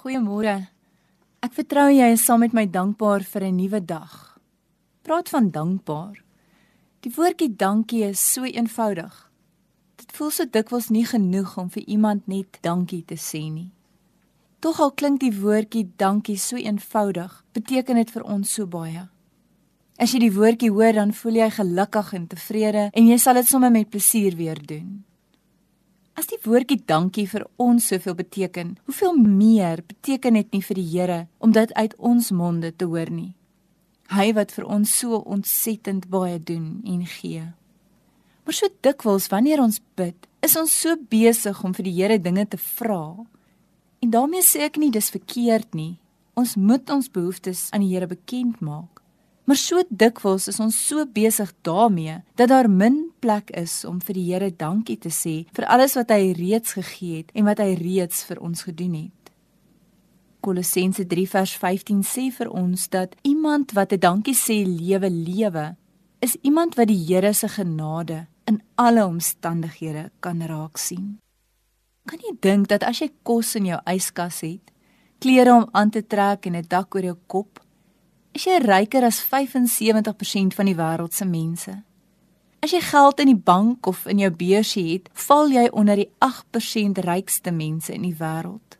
Goeiemôre. Ek vertrou jy is saam met my dankbaar vir 'n nuwe dag. Praat van dankbaar. Die woordjie dankie is so eenvoudig. Dit voel so dikwels nie genoeg om vir iemand net dankie te sê nie. Tog al klink die woordjie dankie so eenvoudig, beteken dit vir ons so baie. As jy die woordjie hoor, dan voel jy gelukkig en tevrede en jy sal dit sommer met plesier weer doen. As die woordjie dankie vir ons soveel beteken, hoeveel meer beteken dit nie vir die Here om dit uit ons monde te hoor nie. Hy wat vir ons so ontsettend baie doen en gee. Maar so dikwels wanneer ons bid, is ons so besig om vir die Here dinge te vra. En daarmee sê ek nie dis verkeerd nie. Ons moet ons behoeftes aan die Here bekend maak. Maar so dikwels is ons so besig daarmee dat daar min plek is om vir die Here dankie te sê vir alles wat hy reeds gegee het en wat hy reeds vir ons gedoen het. Kolossense 3 vers 15 sê vir ons dat iemand wat 'n dankie sê lewe lewe is iemand wat die Here se genade in alle omstandighede kan raak sien. Kan jy dink dat as jy kos in jou yskas het, klere om aan te trek en 'n dak oor jou kop, is jy ryker as 75% van die wêreld se mense. As jy geld in die bank of in jou beursie het, val jy onder die 8% rykste mense in die wêreld.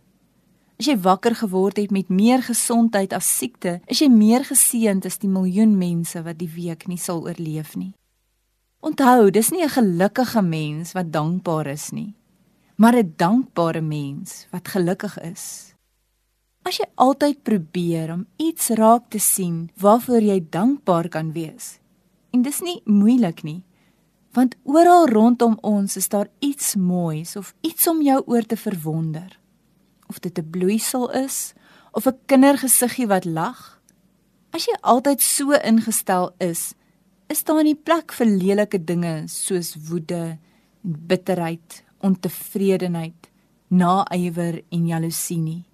As jy wakker geword het met meer gesondheid as siekte, is jy meer geseënd as die miljoen mense wat die week nie sal oorleef nie. Onthou, dis nie 'n gelukkige mens wat dankbaar is nie, maar 'n dankbare mens wat gelukkig is. As jy altyd probeer om iets raak te sien waarvoor jy dankbaar kan wees. En dis nie moeilik nie. Want oral rondom ons is daar iets moois of iets om jou oor te verwonder. Of dit 'n bloeisel is of 'n kindergesiggie wat lag. As jy altyd so ingestel is, is daar nie plek vir lelike dinge soos woede, bitterheid, ontevredenheid, naaiwer en jaloesie nie.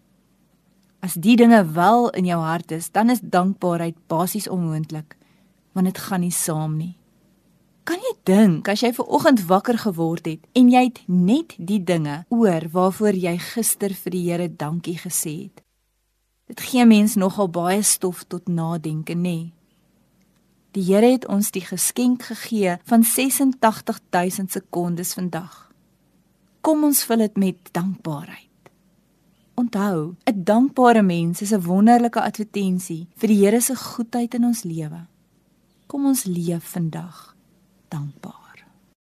As die dinge wel in jou hart is, dan is dankbaarheid basies onmoontlik, want dit gaan nie saam nie. Kan jy dink as jy ver oggend wakker geword het en jy het net die dinge oor waarvoor jy gister vir die Here dankie gesê het? Dit gee mens nogal baie stof tot nadenke, nê? Die Here het ons die geskenk gegee van 86000 sekondes vandag. Kom ons vul dit met dankbaarheid. Onthou, 'n dankbare mens is 'n wonderlike advertensie vir die Here se goedheid in ons lewe. Kom ons leef vandag dankbaar.